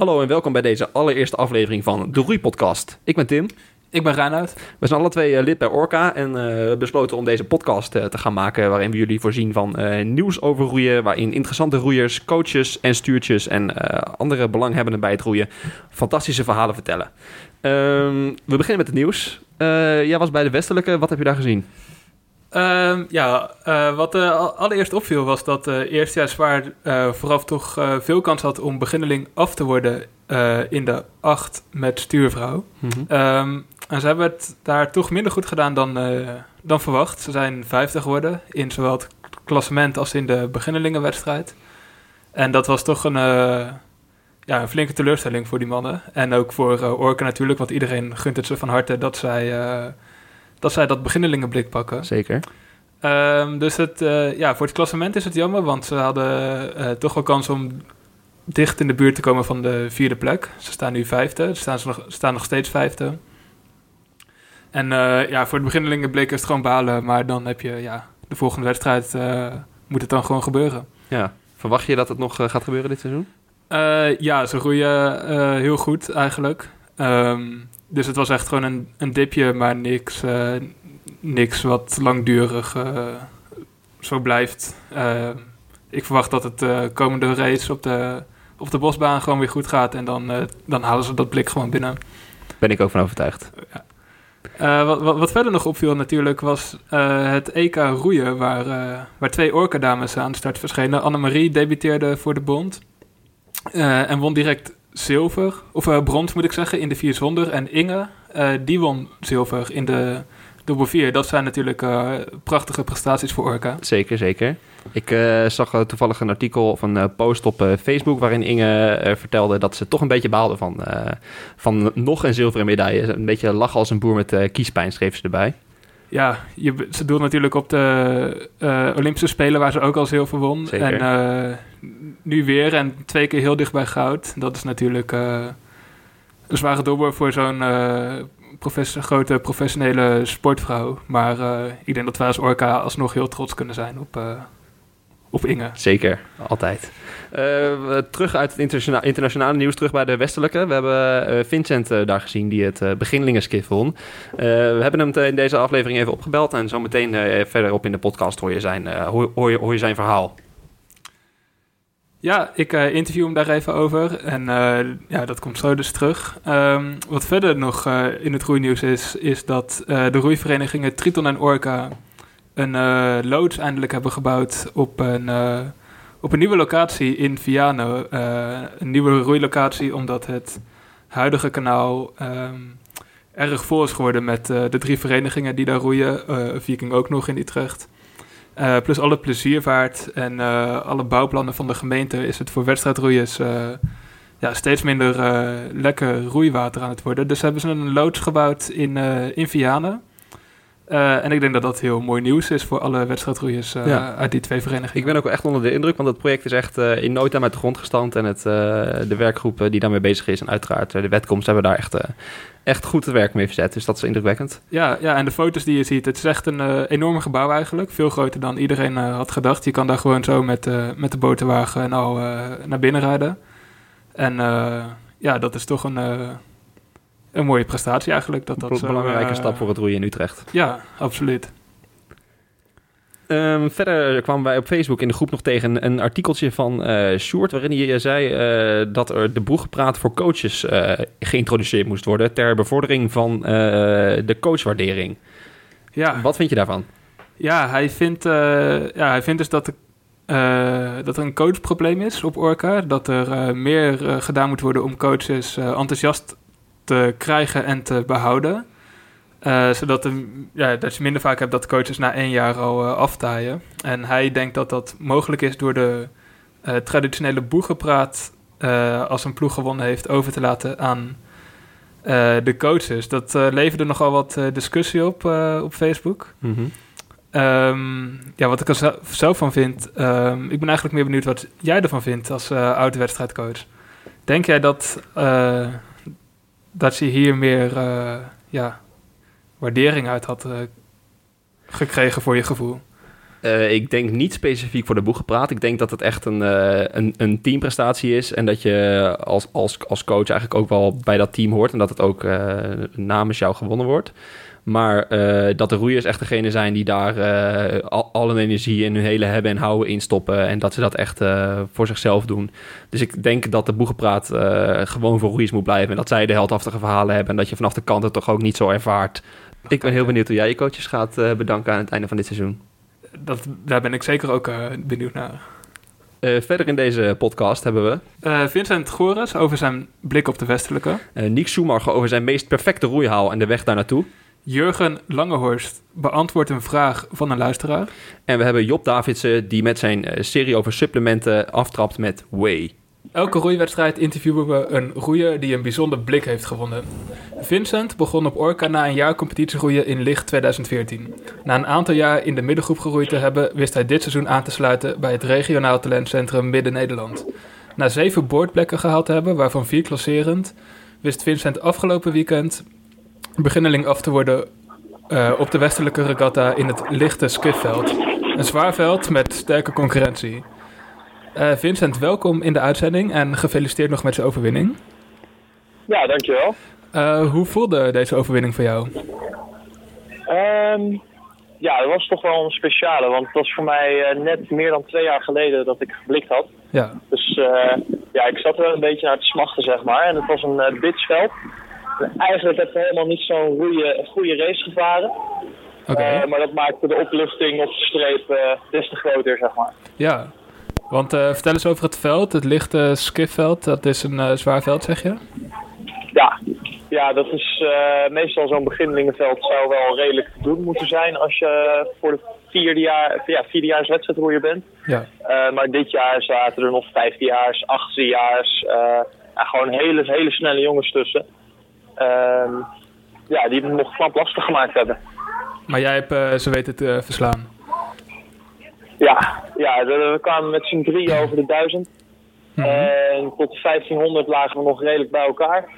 Hallo en welkom bij deze allereerste aflevering van de Roeipodcast. Ik ben Tim. Ik ben Reinoud. We zijn alle twee eh, lid bij Orca en uh, besloten om deze podcast uh, te gaan maken... waarin we jullie voorzien van nieuws over roeien... waarin interessante roeiers, coaches en stuurtjes en andere belanghebbenden bij het roeien... fantastische verhalen vertellen. Ehm, we beginnen met het nieuws. jij was bij de Westelijke, wat heb je daar gezien? Um, ja, uh, wat uh, allereerst opviel was dat uh, eerstejaarswaar uh, vooraf toch veel kans had om beginneling af te worden in de acht met stuurvrouw. Mm -hmm. um, en ze hebben het daar toch minder goed gedaan dan, dan verwacht. Ze zijn vijfde geworden in zowel het klassement als in de beginnelingenwedstrijd. En dat was toch een, ja, een flinke teleurstelling voor die mannen. En ook voor Orca natuurlijk, want iedereen gunt het ze van harte dat zij dat zij dat beginnelingenblik pakken. Zeker. Um, dus het, uh, ja, voor het klassement is het jammer, want ze hadden uh, toch wel kans om dicht in de buurt te komen van de vierde plek. Ze staan nu vijfde, ze staan, ze nog, staan nog steeds vijfde. En uh, ja, voor het beginnelingenblik is het gewoon balen, maar dan heb je ja, de volgende wedstrijd moet het dan gewoon gebeuren. Ja, verwacht je dat het nog gaat gebeuren dit seizoen? ja, ze groeien heel goed eigenlijk. Um, dus het was echt gewoon een, een dipje, maar niks, uh, niks wat langdurig uh, zo blijft. Uh, ik verwacht dat het komende race op de, op de bosbaan gewoon weer goed gaat. En dan, dan halen ze dat blik gewoon binnen. Ben ik ook van overtuigd. Ja. Wat, wat, wat, verder nog opviel natuurlijk was het EK roeien, waar, waar twee orka-dames aan de start verschenen. Annemarie debuteerde voor de bond en won direct zilver, of uh, brons moet ik zeggen, in de 400. En Inge, uh, die won zilver in de dubbel 4. Dat zijn natuurlijk uh, prachtige prestaties voor Orca. Zeker, zeker. Ik zag toevallig een artikel of een post op Facebook waarin Inge vertelde dat ze toch een beetje baalde van, van nog een zilveren medaille. Een beetje lachen als een boer met kiespijn, schreef ze erbij. Ja, je, ze doet natuurlijk op de Olympische Spelen waar ze ook al zilver won. Zeker. En nu weer en twee keer heel dicht bij goud. Dat is natuurlijk uh, een zware dobber voor zo'n grote professionele sportvrouw. Maar ik denk dat wij als Orca alsnog heel trots kunnen zijn op, op Inge. Zeker, altijd. terug uit het interna internationale nieuws, terug bij de westelijke. We hebben Vincent daar gezien die het uh, beginlingenskif won. we hebben hem in deze aflevering even opgebeld en zo meteen verderop in de podcast hoor je zijn, hoor, hoor, je, hoor je zijn verhaal. Ja, ik uh, interview hem daar even over. En uh, ja, dat komt zo dus terug. Um, wat verder nog uh, in het roeinieuws is, is dat de roeiverenigingen Triton en Orca een loods eindelijk hebben gebouwd op een, op een nieuwe locatie in Viano. een nieuwe roeilocatie, omdat het huidige kanaal um, erg vol is geworden met de drie verenigingen die daar roeien. Viking ook nog in Utrecht. Plus alle pleziervaart en alle bouwplannen van de gemeente is het voor wedstrijdroeiers ja, steeds minder lekker roeiwater aan het worden. Dus hebben ze een loods gebouwd in, in Vianen. En ik denk dat dat heel mooi nieuws is voor alle wedstrijdroeiers ja. uit die twee verenigingen. Ik ben ook echt onder de indruk, want het project is echt in nooit aan uit de grond gestampt. En het, de werkgroep die daarmee bezig is en uiteraard de wetkomst hebben daar echt echt goed te werk mee verzet. Dus dat is indrukwekkend. Ja, ja en de foto's die je ziet, het is echt een uh, enorm gebouw eigenlijk. Veel groter dan iedereen uh, had gedacht. Je kan daar gewoon zo met, uh, met de boterwagen nou, naar binnen rijden. En ja, dat is toch een, een mooie prestatie eigenlijk. Dat, dat een belangrijke stap voor het roeien in Utrecht. Ja, absoluut. Um, verder kwamen wij op Facebook in de groep nog tegen een artikeltje van uh, Sjoerd... waarin hij zei uh, dat er de boegpraat voor coaches uh, geïntroduceerd moest worden... ter bevordering van de coachwaardering. Ja. Wat vind je daarvan? Ja, hij vindt, ja, hij vindt dus dat, de, dat er een coachprobleem is op Orca. Dat er meer gedaan moet worden om coaches enthousiast te krijgen en te behouden... Uh, zodat de, ja, dat je minder vaak hebt dat coaches na één jaar al uh, aftaaien. En hij denkt dat dat mogelijk is door de uh, traditionele boegenpraat... als een ploeg gewonnen heeft, over te laten aan de coaches. Dat leverde nogal wat discussie op op Facebook. Mm -hmm. um, ja, wat ik er zelf van vind... Um, ik ben eigenlijk meer benieuwd wat jij ervan vindt als oude wedstrijdcoach. Denk jij dat, dat je hier meer... ja, waardering uit had uh, gekregen voor je gevoel. Uh, ik denk niet specifiek voor de boeggepraat. Ik denk dat het echt een, een, een, teamprestatie is. En dat je als, als, als coach eigenlijk ook wel bij dat team hoort. En dat het ook namens jou gewonnen wordt. Maar dat de roeiers echt degene zijn die daar al, al hun energie in hun hele hebben en houden instoppen. En dat ze dat echt voor zichzelf doen. Dus ik denk dat de boegepraat gewoon voor roeiers moet blijven. En dat zij de heldhaftige verhalen hebben. En dat je vanaf de kant het toch ook niet zo ervaart. Ik ben heel benieuwd hoe jij je coaches gaat bedanken aan het einde van dit seizoen dat, daar ben ik zeker ook uh, benieuwd naar. Uh, verder in deze podcast hebben we... Uh, Vincent Gores over zijn blik op de westelijke. Nick Schumacher over zijn meest perfecte roeihaal en de weg daar naartoe. Jurgen Langehorst beantwoordt een vraag van een luisteraar. En we hebben Job Davidsen die met zijn serie over supplementen aftrapt met Way. Elke roeiwedstrijd interviewen we een roeier die een bijzonder blik heeft gewonnen. Vincent begon op Orca na een jaar competitieroeien in licht 2014. Na een aantal jaar in de middengroep geroeid te hebben, wist hij dit seizoen aan te sluiten bij het regionaal talentcentrum Midden-Nederland. Na zeven boordplekken gehaald te hebben, waarvan vier klasserend, wist Vincent afgelopen weekend beginneling af te worden uh, op de westelijke regatta in het lichte skifveld. Een zwaar veld met sterke concurrentie. Uh, Vincent, welkom in de uitzending en gefeliciteerd nog met zijn overwinning. Ja, dankjewel. Uh, hoe voelde deze overwinning voor jou? Um, ja, dat was toch wel een speciale, want het was voor mij net meer dan twee jaar geleden dat ik geblikt had. Ja. Dus ja, ik zat er wel een beetje naar te smachten, zeg maar. En het was een uh, bitsveld. Eigenlijk heb ik helemaal niet zo'n goede, goede race gevaren. Okay. maar dat maakte de opluchting op de streep des te groter, zeg maar. Ja, want uh, vertel eens over het veld, het lichte skifveld. Dat is een uh, zwaar veld, zeg je? Ja, ja dat is uh, meestal zo'n beginnelingenveld zou wel redelijk te doen moeten zijn als je voor de vierde jaar, ja, vierdejaars wedstrijdroeier bent. Ja. maar dit jaar zaten er nog vijfdejaars, achtstejaars, ja, gewoon hele, hele snelle jongens tussen. Ehm, ja, die het nog knap lastig gemaakt hebben. Maar jij hebt ze weten te verslaan? Ja, ja we kwamen met z'n drie over de duizend. Mhm. En tot 1500 lagen we nog redelijk bij elkaar.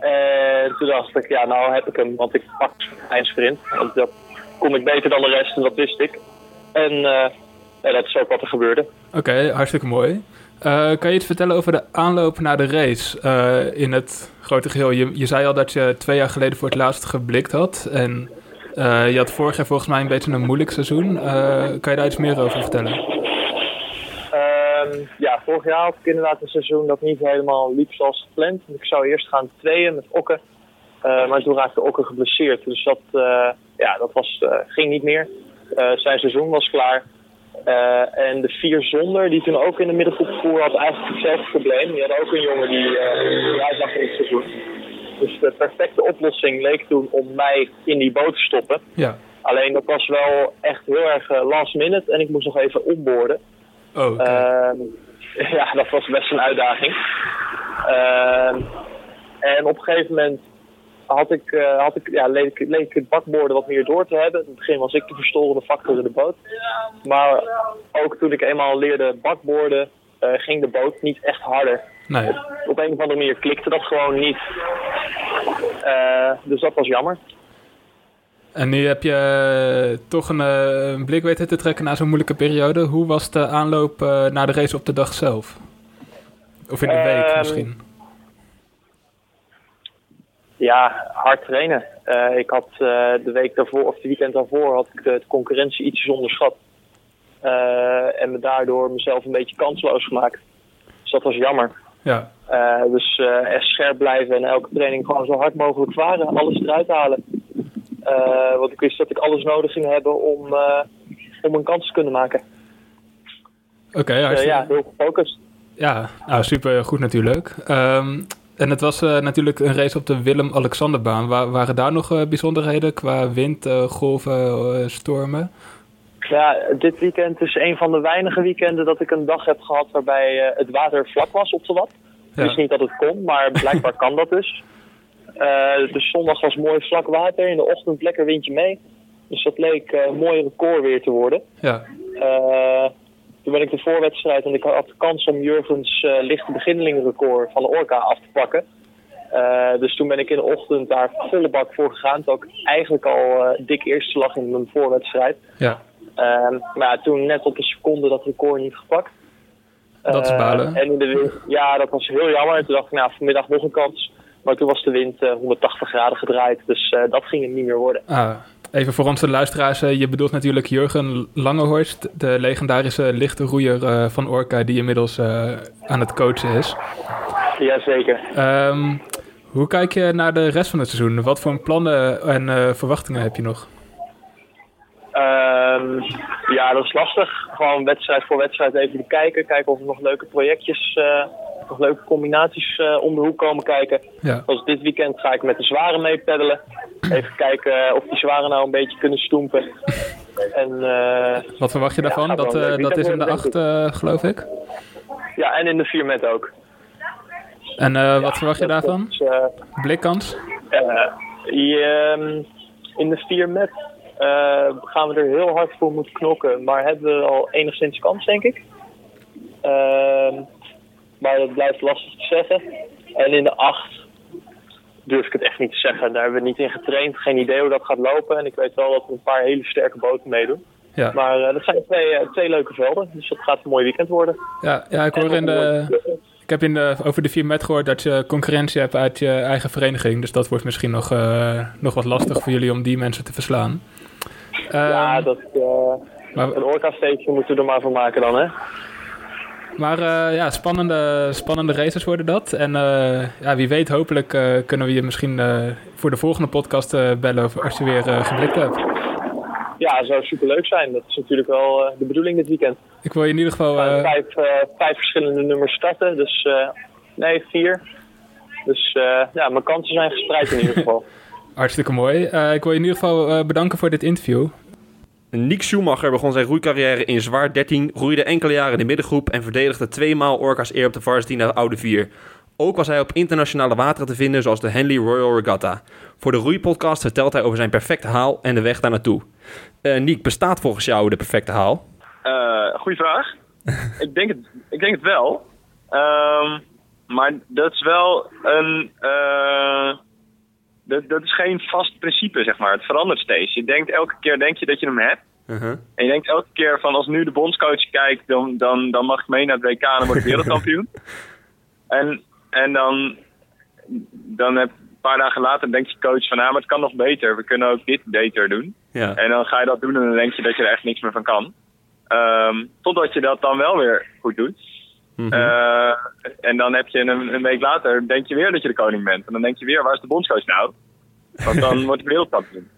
En toen dacht ik, ja, nou heb ik hem, want ik pak sprint. Want dat kom ik beter dan de rest en dat wist ik. En uh, ja, dat is ook wat er gebeurde. Oké, hartstikke mooi. Uh, kan je iets vertellen over de aanloop naar de race uh, in het grote geheel? Je, zei al dat je twee jaar geleden voor het laatst geblikt had. En uh, je had vorig jaar volgens mij een beetje een moeilijk seizoen. Kan je daar iets meer over vertellen? Um, ja, vorig jaar had ik inderdaad een seizoen dat niet helemaal liep zoals gepland. Ik zou eerst gaan tweeën met Okke. Maar toen raakte Okke geblesseerd. Dus dat, ja, dat was, ging niet meer. zijn seizoen was klaar. En de vier zonder, die toen ook in de middengroep voer, had eigenlijk hetzelfde probleem. Die had ook een jongen die uh, uitlag in het seizoen. Dus de perfecte oplossing leek toen om mij in die boot te stoppen. Ja. Alleen dat was wel echt heel erg uh, last minute en ik moest nog even onboorden. Oh, okay. uh, ja, dat was best een uitdaging. Uh, en op een gegeven moment had ik, uh, had ik, ja, leek, leek ik het bakboorden wat meer door te hebben. In het begin was ik de verstorende factor in de boot. Maar ook toen ik eenmaal leerde bakboorden, uh, ging de boot niet echt harder. Nee. Op, op, een of andere manier klikte dat gewoon niet. Uh, dus dat was jammer. En nu heb je toch een, een blik weten te trekken naar zo'n moeilijke periode. Hoe was de aanloop naar de race op de dag zelf? Of in de week Ehm, misschien? Ja, hard trainen. Uh, ik had de week daarvoor, of het weekend daarvoor, had ik de, concurrentie ietsjes onderschat. Uh, en me daardoor mezelf een beetje kansloos gemaakt. Dus dat was jammer. Ja. Dus echt scherp blijven en elke training gewoon zo hard mogelijk varen. Alles eruit halen. want ik wist dat ik alles nodig ging hebben om, om een kans te kunnen maken. Oké, okay, hartstikke... ja, heel gefocust. Ja, nou, super goed natuurlijk. Um, en het was natuurlijk een race op de Willem-Alexanderbaan. Wa waren daar nog bijzonderheden qua wind, golven, stormen? Ja, dit weekend is een van de weinige weekenden dat ik een dag heb gehad waarbij het water vlak was op de wat. Ik wist niet dat het kon, maar blijkbaar kan dat dus. Dus zondag was mooi vlak water, in de ochtend lekker windje mee. Dus dat leek een mooi record weer te worden. Ja. Toen ben ik de voorwedstrijd en ik had de kans om Jurgens lichte beginnelingenrecord van de Orca af te pakken. dus toen ben ik in de ochtend daar volle bak voor gegaan. Terwijl ik eigenlijk al dik eerste lag in mijn voorwedstrijd. Ja. Ehm, maar ja, toen net op een seconde dat record niet gepakt. Dat is Eh, balen. en in de wind, ja, dat was heel jammer. En toen dacht ik, nou, vanmiddag nog een kans. Maar toen was de wind eh, 180 graden gedraaid. Dus eh, dat ging het niet meer worden. Ah, even voor onze luisteraars. eh, je bedoelt natuurlijk Jurgen Langehorst, de legendarische lichte roeier eh, van Orca, die inmiddels eh, aan het coachen is. Jazeker. Ehm, hoe kijk je naar de rest van het seizoen? Wat voor plannen en verwachtingen heb je nog? Ehm, ja, dat is lastig. Gewoon wedstrijd voor wedstrijd even kijken. Kijken of er nog leuke projectjes, eh, nog leuke combinaties eh, om de hoek komen kijken. Ja, Zoals dit weekend ga ik met de zware mee peddelen. Even kijken of die zware nou een beetje kunnen stoempen. En, eh, wat verwacht je daarvan? dat, eh, dat is in de weekend acht, eh, geloof ik. ja, en in de 4 met ook. En eh, wat verwacht je daarvan? is, eh, Blikkans? Eh, je, ehm, in de 4 met eh, gaan we er heel hard voor moeten knokken. Maar hebben we al enigszins kans, denk ik. Ehm, maar dat blijft lastig te zeggen. En in de 8 durf ik het echt niet te zeggen. Daar hebben we niet in getraind. Geen idee hoe dat gaat lopen. En ik weet wel dat er een paar hele sterke boten meedoen. Ja. Maar eh, dat zijn twee, eh, twee leuke velden. Dus dat gaat een mooi weekend worden. Ja, ja, ik hoor in de, Ik heb in de, over de 4 met gehoord dat je concurrentie hebt uit je eigen vereniging. Dus dat wordt misschien nog, eh, nog wat lastig voor jullie om die mensen te verslaan. ja, Ehm, dat, maar een orca-steekje moeten we er maar van maken dan, hè? Maar eh, ja, spannende, spannende races worden dat. En eh, ja, wie weet, hopelijk eh, kunnen we je misschien voor de volgende podcast bellen als je weer geblikt hebt. Ja, dat zou superleuk zijn. Dat is natuurlijk wel de bedoeling dit weekend. Ik wil je in ieder geval... Vijf, vijf verschillende nummers starten. Dus nee, vier. Dus ja, mijn kansen zijn gespreid in ieder geval. hartstikke mooi. Ik wil je in ieder geval bedanken voor dit interview. Nick Schumacher begon zijn roeicarrière in zwaar 13, roeide enkele jaren in de middengroep en verdedigde tweemaal Orca's eer op de varsity naar de Oude Vier. Ook was hij op internationale wateren te vinden, zoals de Henley Royal Regatta. Voor de roeipodcast vertelt hij over zijn perfecte haal en de weg daar naartoe. Eh Nick, bestaat volgens jou de perfecte haal? Eh goeie vraag. ik, denk het, ik denk het wel. Ehm, maar dat is wel een. eh, dat, dat is geen vast principe, zeg maar. Het verandert steeds. Je denkt elke keer denk je dat je hem hebt. Uh-huh. En je denkt elke keer van als nu de bondscoach kijkt, dan, dan, dan mag ik mee naar het WK en dan word ik wereldkampioen. en, en dan, dan heb, een paar dagen later denkt je coach van, nou, maar het kan nog beter. We kunnen ook dit beter doen. Ja. En dan ga je dat doen en dan denk je dat je er echt niks meer van kan. Ehm, totdat je dat dan wel weer goed doet. Mhm. Eh, en dan heb je een, een week later, denk je weer dat je de koning bent. En dan denk je weer, waar is de bondscoach nou? Want dan wordt ik wereldkampioen.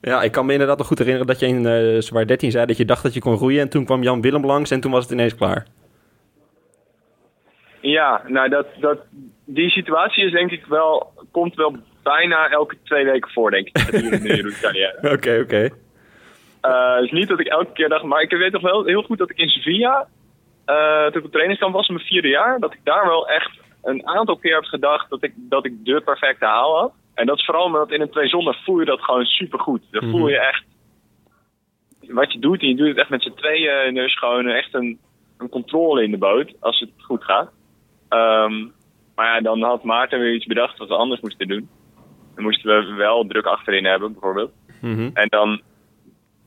Ja, ik kan me inderdaad nog goed herinneren dat je in eh zwaar 13 zei dat je dacht dat je kon roeien. En toen kwam Jan Willem langs en toen was het ineens klaar. Ja, nou dat, dat, die situatie is denk ik wel, komt wel bijna elke twee weken voor, denk ik. Oké, oké. Eh, dus niet dat ik elke keer dacht, maar ik weet toch wel heel goed dat ik in Sevilla, eh, toen ik op trainingskamp was in mijn vierde jaar, dat ik daar wel echt een aantal keer heb gedacht dat ik, dat ik de perfecte haal had. En dat is vooral omdat in een twee zonder voel je dat gewoon supergoed. Dan Mhm. voel je echt wat je doet en je doet het echt met z'n tweeën en er is gewoon echt een, een controle in de boot als het goed gaat. Ehm, maar ja, dan had Maarten weer iets bedacht wat we anders moesten doen. Dan moesten we wel druk achterin hebben, bijvoorbeeld. Mhm. En dan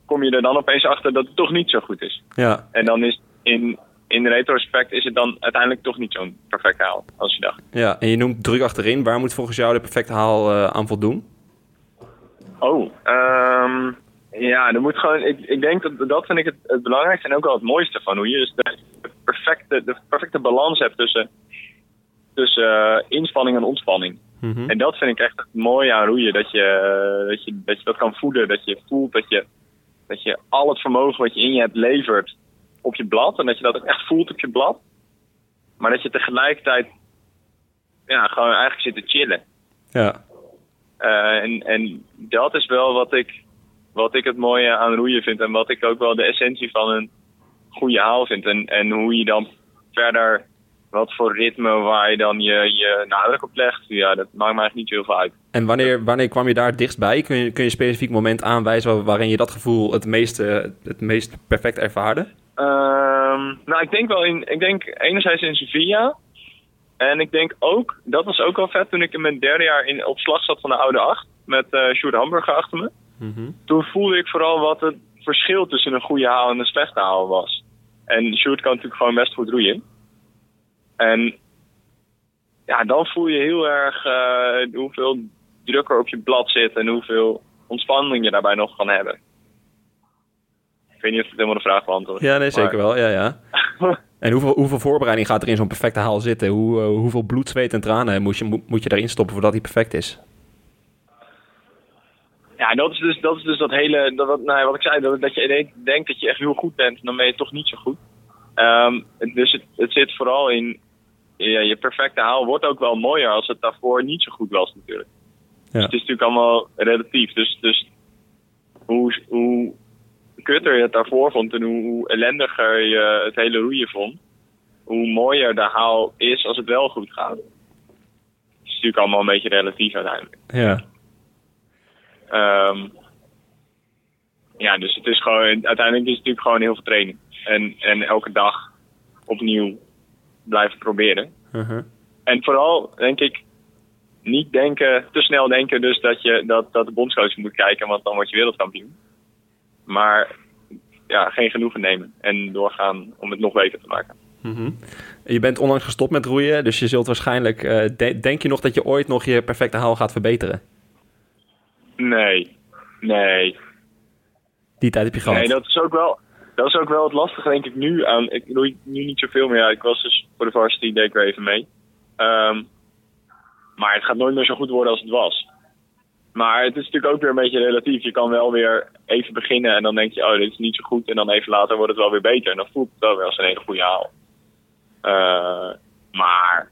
kom je er dan opeens achter dat het toch niet zo goed is. Ja, En dan is in, in retrospect is het dan uiteindelijk toch niet zo'n perfect haal als je dacht. ja, en je noemt druk achterin. Waar moet volgens jou de perfecte haal eh, aan voldoen? Oh, ehm, ja, dan moet gewoon. Ik, ik denk dat dat vind ik het, het belangrijkste en ook wel het mooiste van hoe je dus de perfecte, de perfecte balans hebt tussen, tussen eh, inspanning en ontspanning. Mhm. En dat vind ik echt het mooie aan roeien. Dat je, eh, dat je, dat, je dat kan voelen. Dat je voelt dat je, dat je al het vermogen wat je in je hebt levert op je blad. En dat je dat ook echt voelt op je blad. Maar dat je tegelijkertijd ja, gewoon eigenlijk zit te chillen. Ja, Eh, en, en dat is wel wat ik, wat ik het mooie aan roeien vind. En wat ik ook wel de essentie van een goede haal vind. En, en hoe je dan verder, wat voor ritme waar je dan je, je nadruk op legt. Ja, dat maakt me eigenlijk niet heel veel uit. En wanneer, wanneer kwam je daar het dichtst bij? Kun je, kun je een specifiek moment aanwijzen waarin je dat gevoel het meest, het meest perfect ervaarde? Ehm, nou, ik denk wel in, ik denk enerzijds in Sevilla. En ik denk ook, dat was ook wel vet toen ik in mijn derde jaar in, op slag zat van de oude acht. Met eh Sjoerd Hamburger achter me. Mhm. Toen voelde ik vooral wat het verschil tussen een goede haal en een slechte haal was. En Sjoerd kan natuurlijk gewoon best goed roeien. En ja, dan voel je heel erg uh, hoeveel druk er op je blad zit en hoeveel ontspanning je daarbij nog kan hebben. Ik weet niet of het helemaal de vraag beantwoordt. Ja, nee, zeker wel. Ja, ja. en hoeveel, hoeveel voorbereiding gaat er in zo'n perfecte haal zitten? Hoe, uh, hoeveel bloed, zweet en tranen moet je, moet, moet je daarin stoppen voordat hij perfect is? Ja, dat is dus dat, is dus dat hele, dat, nou, wat ik zei, dat, dat je denkt dat je echt heel goed bent, dan ben je toch niet zo goed. Um, dus het, het zit vooral in, ja, je perfecte haal wordt ook wel mooier als het daarvoor niet zo goed was natuurlijk. Ja. Dus het is natuurlijk allemaal relatief. Dus, dus hoe, hoe kutter je het daarvoor vond en hoe, hoe ellendiger je het hele roeien vond, hoe mooier de haal is als het wel goed gaat. Het is natuurlijk allemaal een beetje relatief uiteindelijk. Ja. Um, ja, dus het is gewoon, uiteindelijk is het natuurlijk gewoon heel veel training. En, en elke dag opnieuw blijven proberen. Uh -huh. En vooral, denk ik, niet denken, te snel denken dus dat, je, dat, dat de bondscoach moet kijken, want dan word je wereldkampioen. Maar ja, geen genoegen nemen en doorgaan om het nog beter te maken. Mm -hmm. Je bent onlangs gestopt met roeien, dus je zult waarschijnlijk... Uh, de denk je nog dat je ooit nog je perfecte haal gaat verbeteren? Nee, nee. Die tijd heb je gehad? Nee, dat is ook wel, dat is ook wel het lastige, denk ik, nu aan. Ik roei nu niet zoveel meer. Ik was dus voor de varsity, deed ik er even mee. Um, maar het gaat nooit meer zo goed worden als het was. Maar het is natuurlijk ook weer een beetje relatief. Je kan wel weer even beginnen en dan denk je, oh, dit is niet zo goed. En dan even later wordt het wel weer beter. En dan voelt het wel weer als een hele goede haal. Uh, maar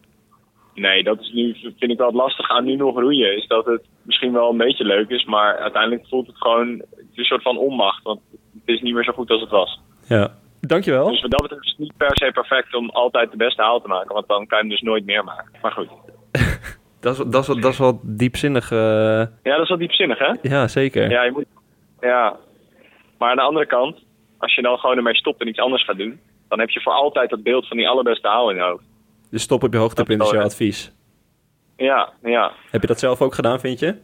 nee, dat is nu, vind ik wel het lastig aan nu nog roeien. Is dat het misschien wel een beetje leuk is, maar uiteindelijk voelt het gewoon het is een soort van onmacht. Want het is niet meer zo goed als het was. Ja, dankjewel. Dus wat dat betreft is het niet per se perfect om altijd de beste haal te maken. Want dan kan je hem dus nooit meer maken. Maar goed. dat, is, dat, is, dat is wel diepzinnig. Uh... Ja, dat is wel diepzinnig, hè? Ja, zeker. Ja, je moet, ja, maar aan de andere kant, als je dan gewoon ermee stopt en iets anders gaat doen, dan heb je voor altijd dat beeld van die allerbeste haal in je hoofd. Dus stop op je hoogtepunt is jouw advies. Ja, ja. Heb je dat zelf ook gedaan, vind je?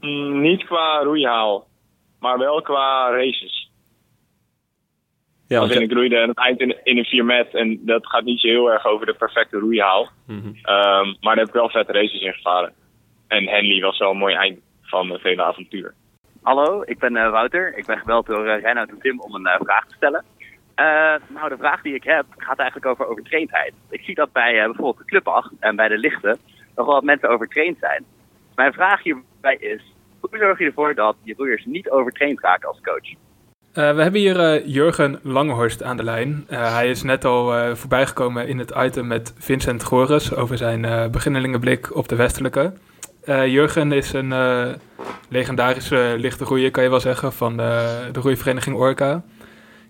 Mm, niet qua roeihaal, maar wel qua races. Ja, Als in, ik roeide aan het eind in, in een 4 met en dat gaat niet zo heel erg over de perfecte roeihaal. Mm -hmm. um, maar daar heb ik wel vette races in gevaren. En Henley was wel een mooi eind van het hele avontuur. Hallo, ik ben uh, Wouter. Ik ben gebeld door uh, Reinoud en Tim om een uh, vraag te stellen. Uh, nou, de vraag die ik heb gaat eigenlijk over overtraindheid. Ik zie dat bij uh, bijvoorbeeld de clubacht en bij de lichten nog wel wat mensen overtraind zijn. Mijn vraag hierbij is, hoe zorg je ervoor dat je roeiers niet overtraind raken als coach? Uh, we hebben hier Jurgen Langhorst aan de lijn. hij is net al voorbijgekomen in het item met Vincent Gores over zijn beginnelingenblik op de westelijke. Jurgen is een legendarische lichte roeier, kan je wel zeggen, van de roeivereniging Orca.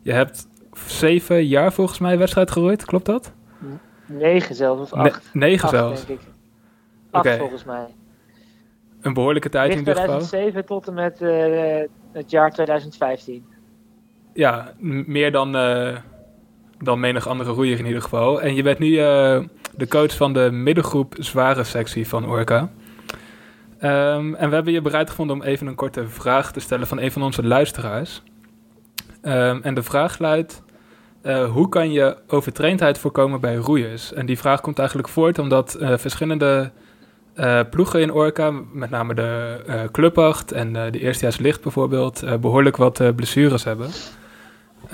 Je hebt zeven jaar volgens mij wedstrijd geroeid, klopt dat? Negen zelfs, of acht. Ne negen acht, zelfs? Denk ik. Acht okay. volgens mij. Een behoorlijke tijd in ieder geval. 2007 tot en met het jaar 2015. Ja, meer dan, uh, dan menig andere roeier in ieder geval. En je bent nu uh, de coach van de middengroep zware sectie van Orca. Um, en we hebben je bereid gevonden om even een korte vraag te stellen van een van onze luisteraars. Um, en de vraag luidt, uh, hoe kan je overtraindheid voorkomen bij roeiers? En die vraag komt eigenlijk voort omdat uh, verschillende uh, ploegen in Orca, met name de clubacht en de eerstejaars licht bijvoorbeeld, behoorlijk wat blessures hebben.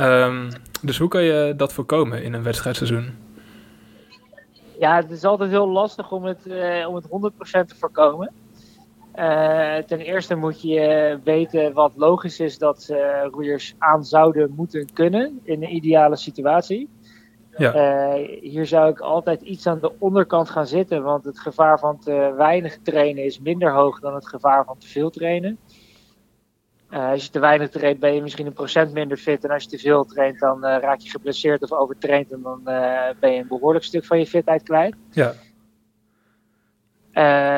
Um, dus hoe kan je dat voorkomen in een wedstrijdseizoen? Ja, het is altijd heel lastig om het, om het 100% te voorkomen. Uh, ten eerste moet je weten wat logisch is dat uh, roeiers aan zouden moeten kunnen in een ideale situatie. Ja. Uh, hier zou ik altijd iets aan de onderkant gaan zitten, want het gevaar van te weinig trainen is minder hoog dan het gevaar van te veel trainen. Als je te weinig traint ben je misschien een procent minder fit en als je te veel traint dan raak je geblesseerd of overtraind en dan ben je een behoorlijk stuk van je fitheid kwijt. Ja.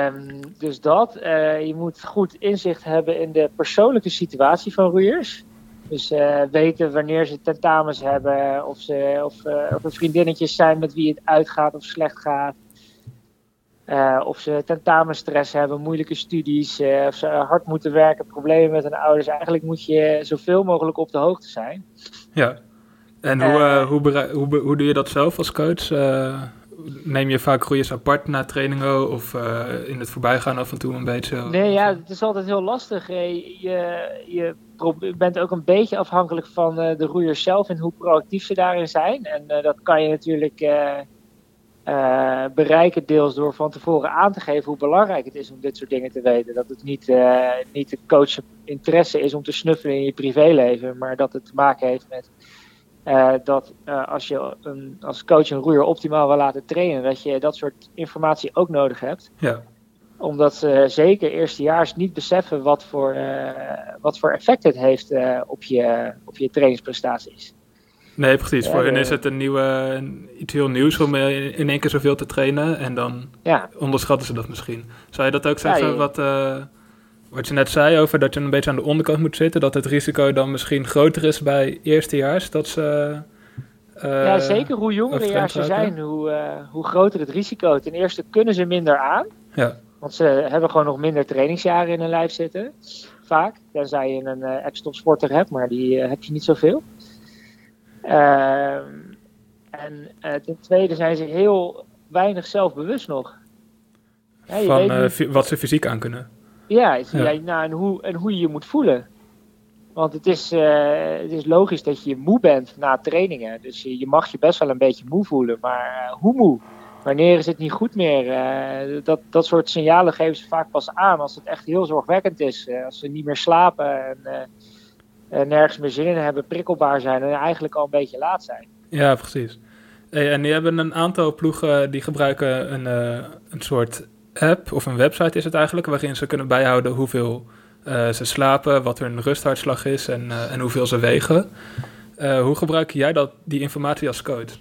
Um, dus dat. Je moet goed inzicht hebben in de persoonlijke situatie van roeiers. Dus weten wanneer ze tentamens hebben, of, ze, of, of er vriendinnetjes zijn met wie het uitgaat of slecht gaat. Eh, of ze tentamenstress hebben, moeilijke studies, eh, of ze hard moeten werken, problemen met hun ouders. Eigenlijk moet je zoveel mogelijk op de hoogte zijn. Ja. En hoe, Eh. hoe, hoe, doe je dat zelf als coach? Neem je vaak groeiers apart na trainingen of in het voorbijgaan af en toe een beetje? Nee, ja, het is altijd heel lastig. Je, je pro- bent ook een beetje afhankelijk van de roeiers zelf en hoe proactief ze daarin zijn. En dat kan je natuurlijk eh, bereiken deels door van tevoren aan te geven hoe belangrijk het is om dit soort dingen te weten. Dat het niet, eh, niet de coach interesse is om te snuffelen in je privéleven, maar dat het te maken heeft met eh, dat als je een, als coach een roeier optimaal wil laten trainen, dat je dat soort informatie ook nodig hebt Ja, omdat ze zeker eerstejaars niet beseffen wat voor, wat voor effect het heeft op, je, op je trainingsprestaties. Nee, precies. Ja, Voor hun de- is het een nieuwe, iets heel nieuws om eh, in één keer zoveel te trainen en dan Ja, onderschatten ze dat misschien. Zou je dat ook zeggen, wat, eh, wat je net zei over dat je een beetje aan de onderkant moet zitten, dat het risico dan misschien groter is bij eerstejaars, dat ze... eh, ja, zeker hoe jonger ze zijn, hoe, hoe groter het risico. Ten eerste kunnen ze minder aan, Ja, want ze hebben gewoon nog minder trainingsjaren in hun lijf zitten. Vaak, tenzij je een ex-topsporter hebt, maar die heb je niet zoveel. Ehm, en eh, ten tweede zijn ze heel weinig zelfbewust nog. Ja, je van weet eh, wat ze fysiek aan kunnen. Ja, het- Ja. ja, nou, en, hoe, en hoe je je moet voelen. Want het is, eh, het is logisch dat je moe bent na trainingen. Dus je, je mag je best wel een beetje moe voelen. Maar hoe moe? Wanneer is het niet goed meer? Dat, dat soort signalen geven ze vaak pas aan als het echt heel zorgwekkend is. Als ze niet meer slapen en nergens meer zin in hebben, prikkelbaar zijn en eigenlijk al een beetje laat zijn. Ja, precies. En die hebben een aantal ploegen die gebruiken een, eh, een soort app of een website is het eigenlijk, waarin ze kunnen bijhouden hoeveel eh, ze slapen, wat hun rusthartslag is en, eh, en hoeveel ze wegen. Eh, hoe gebruik jij dat, die informatie als coach?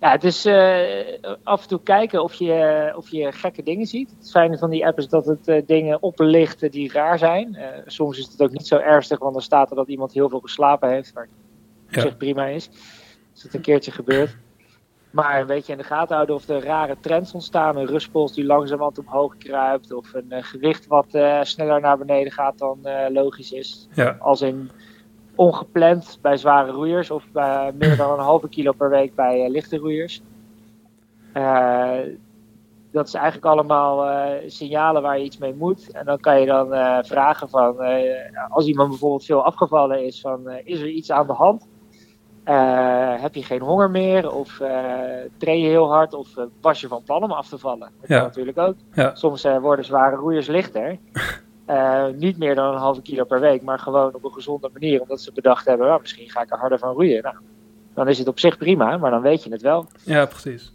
Ja, het is eh, af en toe kijken of je, of je gekke dingen ziet. Het fijne van die app is dat het eh, dingen oplicht die raar zijn. Eh, soms is het ook niet zo ernstig, want dan staat er dat iemand heel veel geslapen heeft. Waar op Ja. zich prima is. Als het een keertje gebeurt. Maar een beetje in de gaten houden of er rare trends ontstaan. Een rustpols die langzamerhand omhoog kruipt. Of een gewicht wat sneller naar beneden gaat dan logisch is. Ja, Als in ongepland bij zware roeiers of bij meer dan een halve kilo per week bij eh, lichte roeiers. Eh, dat is eigenlijk allemaal eh, signalen waar je iets mee moet. En dan kan je dan eh, vragen van, eh, als iemand bijvoorbeeld veel afgevallen is, van eh, is er iets aan de hand? Eh, heb je geen honger meer? Of eh, train je heel hard? Of eh, was je van plan om af te vallen? Dat Ja. kan natuurlijk ook. Ja. Soms eh, worden zware roeiers lichter. Eh, niet meer dan een halve kilo per week, maar gewoon op een gezonde manier. Omdat ze bedacht hebben, nou, misschien ga ik er harder van roeien. Nou, dan is het op zich prima, maar dan weet je het wel. ja, precies.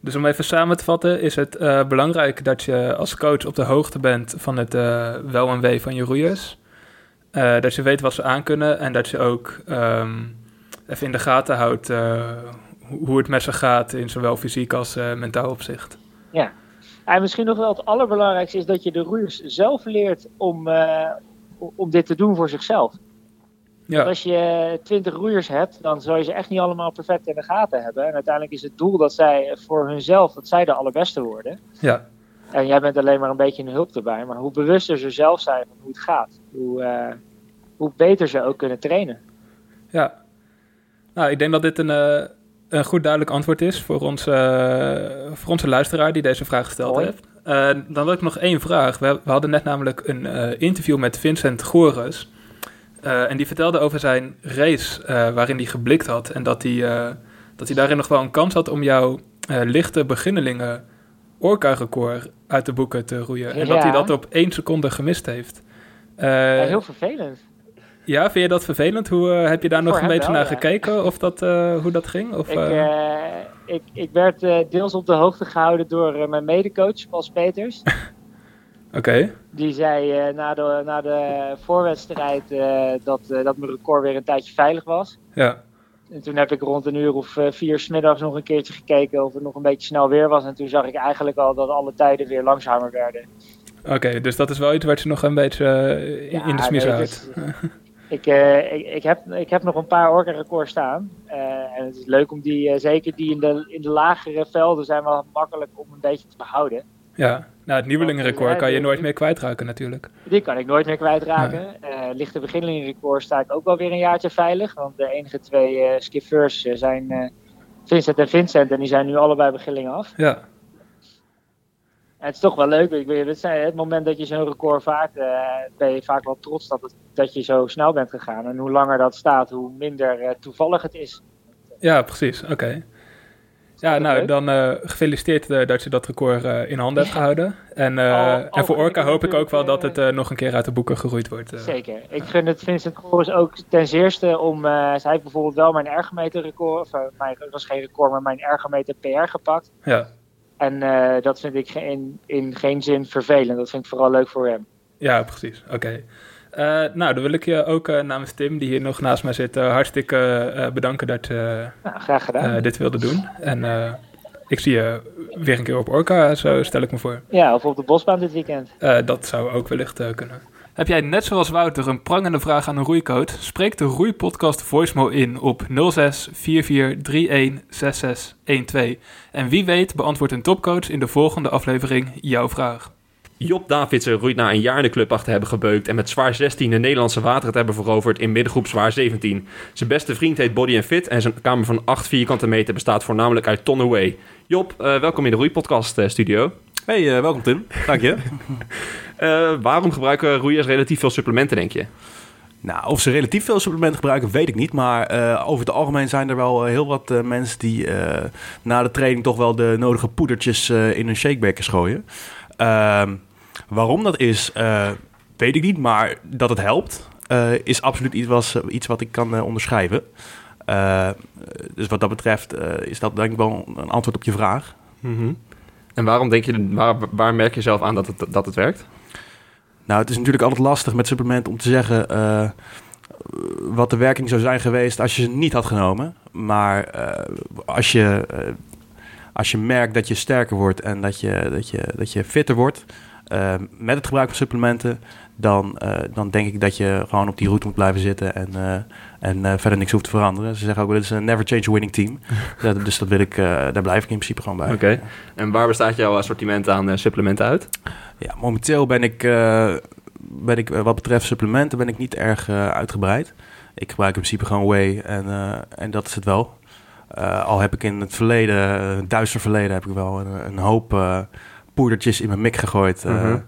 Dus om even samen te vatten, is het eh, belangrijk dat je als coach op de hoogte bent van het eh, wel en wee van je roeiers. Dat je weet wat ze aankunnen en dat je ook ehm, even in de gaten houdt hoe het met ze gaat in zowel fysiek als mentaal opzicht. En misschien nog wel het allerbelangrijkste is dat je de roeiers zelf leert om, eh, om dit te doen voor zichzelf. Ja, als je twintig roeiers hebt, dan zal je ze echt niet allemaal perfect in de gaten hebben. En uiteindelijk is het doel dat zij voor hunzelf, dat zij de allerbeste worden. ja, En jij bent alleen maar een beetje een hulp erbij. Maar hoe bewuster ze zelf zijn van hoe het gaat, hoe, eh, hoe beter ze ook kunnen trainen. ja. Nou, ik denk dat dit een, eh, een goed duidelijk antwoord is voor onze, eh, voor onze luisteraar die deze vraag gesteld heeft. Eh, dan wil ik nog één vraag. We, we hadden net namelijk een eh, interview met Vincent Gores. En die vertelde over zijn race waarin hij geblikt had. En dat hij, dat hij daarin nog wel een kans had om jouw lichte beginnelingen orca-record uit de boeken te roeien. En dat hij dat op één seconde gemist heeft. Heel vervelend. Ja, vind je dat vervelend? Hoe eh, heb je daar nog een beetje wel, naar ja. gekeken of dat, eh, hoe dat ging? Of, Ik, eh, ik, ik werd deels op de hoogte gehouden door mijn medecoach, Paul Peters. Oké, Die zei na, de, na de voorwedstrijd dat, dat mijn record weer een tijdje veilig was. ja. En toen heb ik rond een uur of vier smiddags nog een keertje gekeken of het nog een beetje snel weer was. En toen zag ik eigenlijk al dat alle tijden weer langzamer werden. Oké, dus dat is wel iets wat je nog een beetje in- de smies nee, houdt. ik, eh, ik, ik, heb, ik heb nog een paar orca records staan. Eh, en het is leuk om die, eh, zeker die in de, in de lagere velden zijn wel makkelijk om een beetje te behouden. Ja, nou, het nieuwelingenrecord kan je nooit meer kwijtraken natuurlijk. Die kan ik nooit meer kwijtraken. Eh lichte beginnelingenrecord sta ik ook wel weer een jaartje veilig. Want de enige twee skiffeurs eh, zijn Vincent en Vincent. En die zijn nu allebei beginneling af. Ja, het is toch wel leuk. Ik weet, het, het moment dat je zo'n record vaart, eh, ben je vaak wel trots dat, het, dat je zo snel bent gegaan. En hoe langer dat staat, hoe minder eh, toevallig het is. ja precies. Oké. Ja, dat nou, leuk? dan eh, gefeliciteerd dat je dat record in handen hebt gehouden. En, eh, Al- en voor Orca hoop ik ook wel dat het nog een keer uit de boeken geroeid wordt. Zeker. Ik gun het Vincent Goris ook ten zeerste om... zij heeft bijvoorbeeld wel mijn ergometer record, of mijn, het was geen record, maar mijn ergometer PR gepakt. Ja. En eh, dat vind ik in, in geen zin vervelend. Dat vind ik vooral leuk voor hem. Ja, precies. Oké. Eh, nou, dan wil ik je ook eh, namens Tim, die hier nog naast mij zit, hartstikke bedanken dat je Nou, graag gedaan. dit wilde doen. En ik zie je weer een keer op Orca, zo stel ik me voor. Ja, of op de bosbaan dit weekend. Dat zou ook wellicht kunnen. Heb jij net zoals Wouter een prangende vraag aan een roeicoach? Spreek de Roeipodcast voicemail in op 06 44 31 66 12. En wie weet beantwoordt een topcoach in de volgende aflevering jouw vraag. Job Davidsen roeit na een jaar de club achter te hebben gebeukt en met zwaar 16 de Nederlandse wateren te hebben veroverd in middengroep zwaar 17. Zijn beste vriend heet Body Fit en zijn kamer van 8 vierkante meter bestaat voornamelijk uit ton away. Job, eh, welkom in de Roeipodcast eh, studio. Hey, eh, welkom Tim. Dank je. Eh, waarom gebruiken roeiers relatief veel supplementen, denk je? nou, of ze relatief veel supplementen gebruiken, weet ik niet. Maar eh, over het algemeen zijn er wel heel wat eh, mensen die eh, na de training toch wel de nodige poedertjes eh, in hun shakebekers gooien. Ehm, waarom dat is, eh, weet ik niet. Maar dat het helpt, eh, is absoluut iets, was, iets wat ik kan eh, onderschrijven. Eh, dus wat dat betreft eh, is dat denk ik wel een antwoord op je vraag. En waarom denk je, waar, waar merk je zelf aan dat het, dat het werkt? Nou, het is natuurlijk altijd lastig met supplementen om te zeggen eh, wat de werking zou zijn geweest als je ze niet had genomen. Maar eh, als, je, eh, als je merkt dat je sterker wordt en dat je, dat je, dat je fitter wordt eh, met het gebruik van supplementen, dan, eh, dan denk ik dat je gewoon op die route moet blijven zitten en, eh, en eh, verder niks hoeft te veranderen. Ze zeggen ook wel, het is een never change a winning team. Dat- dus dat wil ik, daar blijf ik in principe gewoon bij. Oké. En waar bestaat jouw assortiment aan supplementen uit? Ja, momenteel ben ik, ben ik wat betreft supplementen ben ik niet erg uitgebreid. Ik gebruik in principe gewoon whey en, en dat is het wel. Al heb ik in het verleden, uh, duister verleden, heb ik wel een, een hoop poedertjes in mijn mik gegooid. eh, Mhm.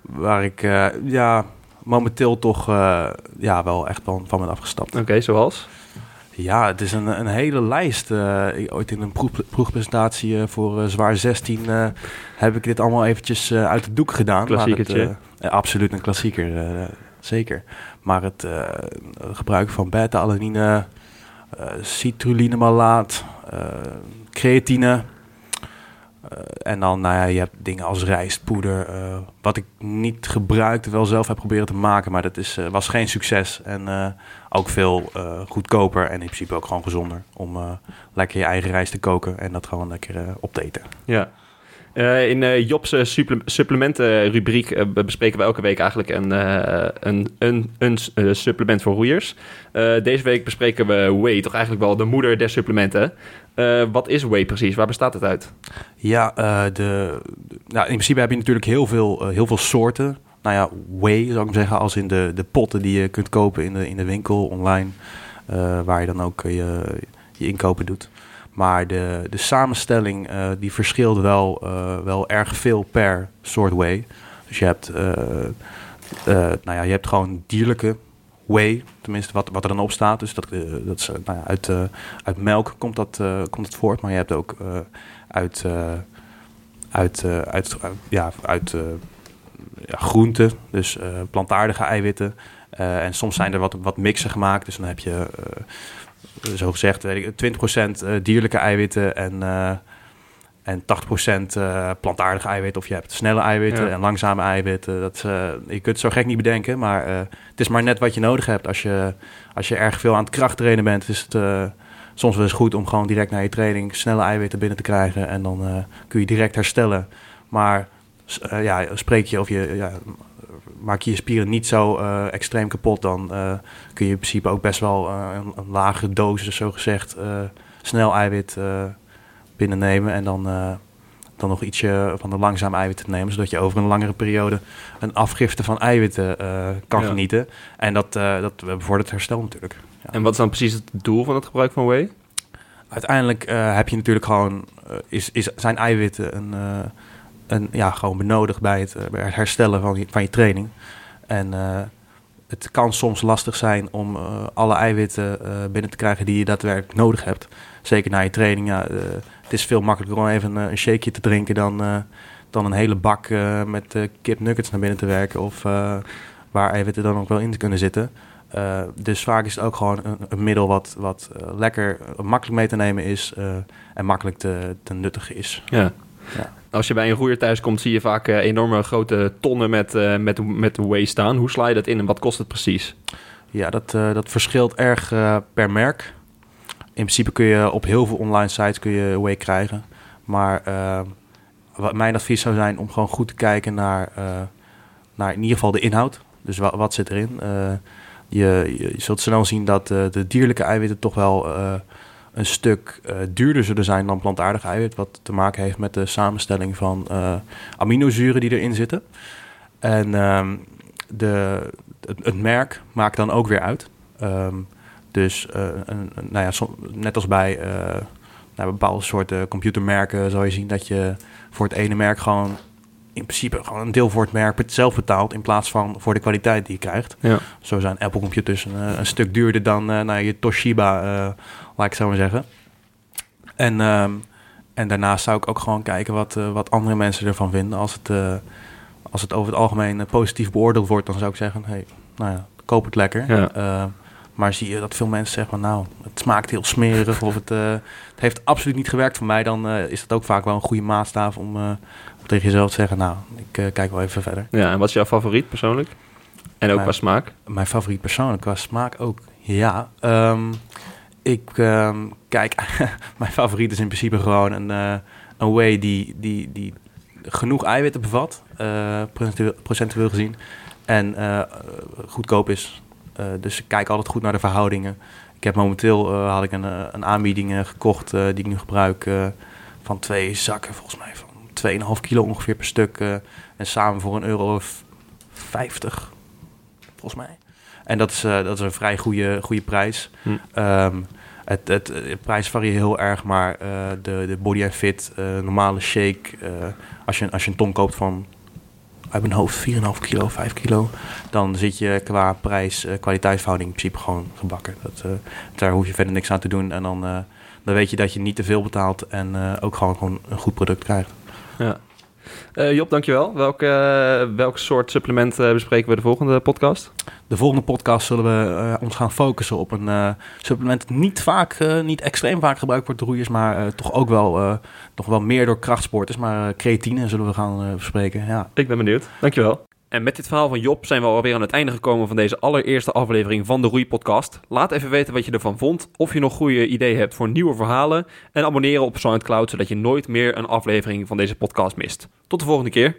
Waar ik eh, ja, momenteel toch eh, ja, wel echt van, van ben afgestapt. Oké, zoals? Ja, het is een, een hele lijst. Ooit in een proef, proefpresentatie voor zwaar 16 eh, heb ik dit allemaal eventjes uit de doek gedaan. Klassiekertje. het, absoluut een klassieker, zeker. Maar het gebruik van beta-alanine, citrullinemalaat, eh creatine... eh, en dan, nou ja, je hebt dingen als rijstpoeder. eh, wat ik niet gebruikte, wel zelf heb proberen te maken. Maar dat is, eh, was geen succes. En ook veel goedkoper en in principe ook gewoon gezonder. Om lekker je eigen rijst te koken en dat gewoon lekker op te eten. Ja. Eh, in eh, Job's eh, supple- supplementen-rubriek be- bespreken we elke week eigenlijk een, een, een, een supplement voor roeiers. Deze week bespreken we whey, toch eigenlijk wel de moeder der supplementen. Wat is whey precies? Waar bestaat het uit? Ja, de, nou, in principe heb je natuurlijk heel veel, heel veel soorten. Nou ja, whey zou ik maar zeggen, als in de, de potten die je kunt kopen in de, in de winkel, online. waar je dan ook je, je inkopen doet. Maar de, de samenstelling eh, die verschilt wel, eh, wel erg veel per soort whey. Dus je hebt, eh, nou ja, je hebt gewoon dierlijke whey, tenminste wat, wat er dan op staat. Dus dat, dat is, nou ja, uit, uit melk komt, dat, komt het voort. Maar je hebt ook uit, uit, uit, ja, uit ja, groenten, dus plantaardige eiwitten. En soms zijn er wat, wat mixen gemaakt. Dus dan heb je, zo gezegd, weet ik, 20% eh, dierlijke eiwitten en, eh en 80% eh, plantaardige eiwitten. Of je hebt snelle eiwitten Ja. en langzame eiwitten. Dat, eh, je kunt het zo gek niet bedenken, maar eh, het is maar net wat je nodig hebt. Als je, als je erg veel aan het krachttrainen bent, is het eh, soms wel eens goed om gewoon direct na je training snelle eiwitten binnen te krijgen. En dan eh, kun je direct herstellen. Maar eh, ja, spreek je of je ja, maak je je spieren niet zo eh, extreem kapot, dan eh, kun je in principe ook best wel eh, een, een lage dosis, zo gezegd, snel eiwit binnennemen en dan, dan nog ietsje van de langzaam eiwit te nemen, zodat je over een langere periode een afgifte van eiwitten kan Ja. genieten. En dat, dat bevordert herstel natuurlijk. Ja. En wat is dan precies het doel van het gebruik van whey? Uiteindelijk heb je natuurlijk gewoon, is, is, zijn eiwitten een, een, ja, gewoon benodigd bij het, eh, bij het herstellen van je, van je training. En eh, het kan soms lastig zijn om eh, alle eiwitten binnen te krijgen die je daadwerkelijk nodig hebt. Zeker na je training. Ja, het is veel makkelijker om even een, een shakeje te drinken dan, dan een hele bak met kip nuggets naar binnen te werken. Of waar eiwitten dan ook wel in kunnen zitten. Dus vaak is het ook gewoon een, een middel wat, wat lekker, makkelijk mee te nemen is en makkelijk te, te nuttigen is. Ja. Ja. Als je bij een roeier thuis komt, zie je vaak eh, enorme grote tonnen met, eh met, met whey staan. Hoe sla je dat in en wat kost het precies? Ja, dat, eh, dat verschilt erg per merk. In principe kun je op heel veel online sites kun je whey krijgen. Maar wat mijn advies zou zijn om gewoon goed te kijken naar, naar in ieder geval de inhoud. Dus wa- wat zit erin? Eh, je, je zult snel zien dat de dierlijke eiwitten toch wel een stuk eh, duurder zullen zijn dan plantaardig eiwit. Wat te maken heeft met de samenstelling van eh, aminozuren die erin zitten. En ehm, de, het, merk maakt dan ook weer uit. Ehm, dus eh, een, nou ja, net als bij nou, bepaalde soorten computermerken zal je zien dat je voor het ene merk gewoon in principe gewoon een deel voor het merk zelf betaalt in plaats van voor de kwaliteit die je krijgt. Ja. Zo zijn Apple computers een, een stuk duurder dan eh, nou, je Toshiba, eh laat ik zo maar zeggen. En, ehm, en daarnaast zou ik ook gewoon kijken wat, eh, wat andere mensen ervan vinden. Als het, als het over het algemeen positief beoordeeld wordt, dan zou ik zeggen, hey, nou ja, koop het lekker. Ja. Maar zie je dat veel mensen zeggen, van, nou, het smaakt heel smerig of het, eh, het heeft absoluut niet gewerkt voor mij, dan eh, is dat ook vaak wel een goede maatstaf om, eh, om tegen jezelf te zeggen, nou, ik kijk wel even verder. Ja, en wat is jouw favoriet persoonlijk? En ook Mijn- qua smaak? Mijn favoriet persoonlijk qua smaak ook. Ja, ehm, ik ehm, kijk, mijn favoriet is in principe gewoon een, een whey die, die, die genoeg eiwitten bevat, procentueel, procentueel gezien, en goedkoop is. Eh, dus ik kijk altijd goed naar de verhoudingen. Ik heb momenteel eh, had ik een, eh, een aanbieding gekocht die ik nu gebruik van twee zakken, volgens mij van 2,5 kilo ongeveer per stuk. en samen voor een euro of 50, volgens mij. En dat is, dat is een vrij goede, goede prijs. Hm. Ehm, het, het, de prijs varieert heel erg, maar de, de Body and Fit, normale shake, als, je, als je een ton koopt van uit mijn hoofd 4,5 kilo, 5 kilo, dan zit je qua prijs-kwaliteitsverhouding in principe gewoon gebakken. Dat, eh, daar hoef je verder niks aan te doen en dan, eh, dan weet je dat je niet te veel betaalt en eh, ook gewoon, gewoon een goed product krijgt. Ja. Eh, Job, dankjewel. Welk, eh, welk soort supplement eh, bespreken we de volgende podcast? De volgende podcast zullen we ons gaan focussen op een supplement dat niet vaak, niet extreem vaak gebruikt wordt door roeiers, maar toch ook wel, nog wel meer door krachtsporters. Maar creatine zullen we gaan bespreken. Ja. Ik ben benieuwd. Dankjewel. En met dit verhaal van Job zijn we alweer aan het einde gekomen van deze allereerste aflevering van de Roei Podcast. Laat even weten wat je ervan vond, of je nog goede ideeën hebt voor nieuwe verhalen. En abonneren op Soundcloud, zodat je nooit meer een aflevering van deze podcast mist. Tot de volgende keer.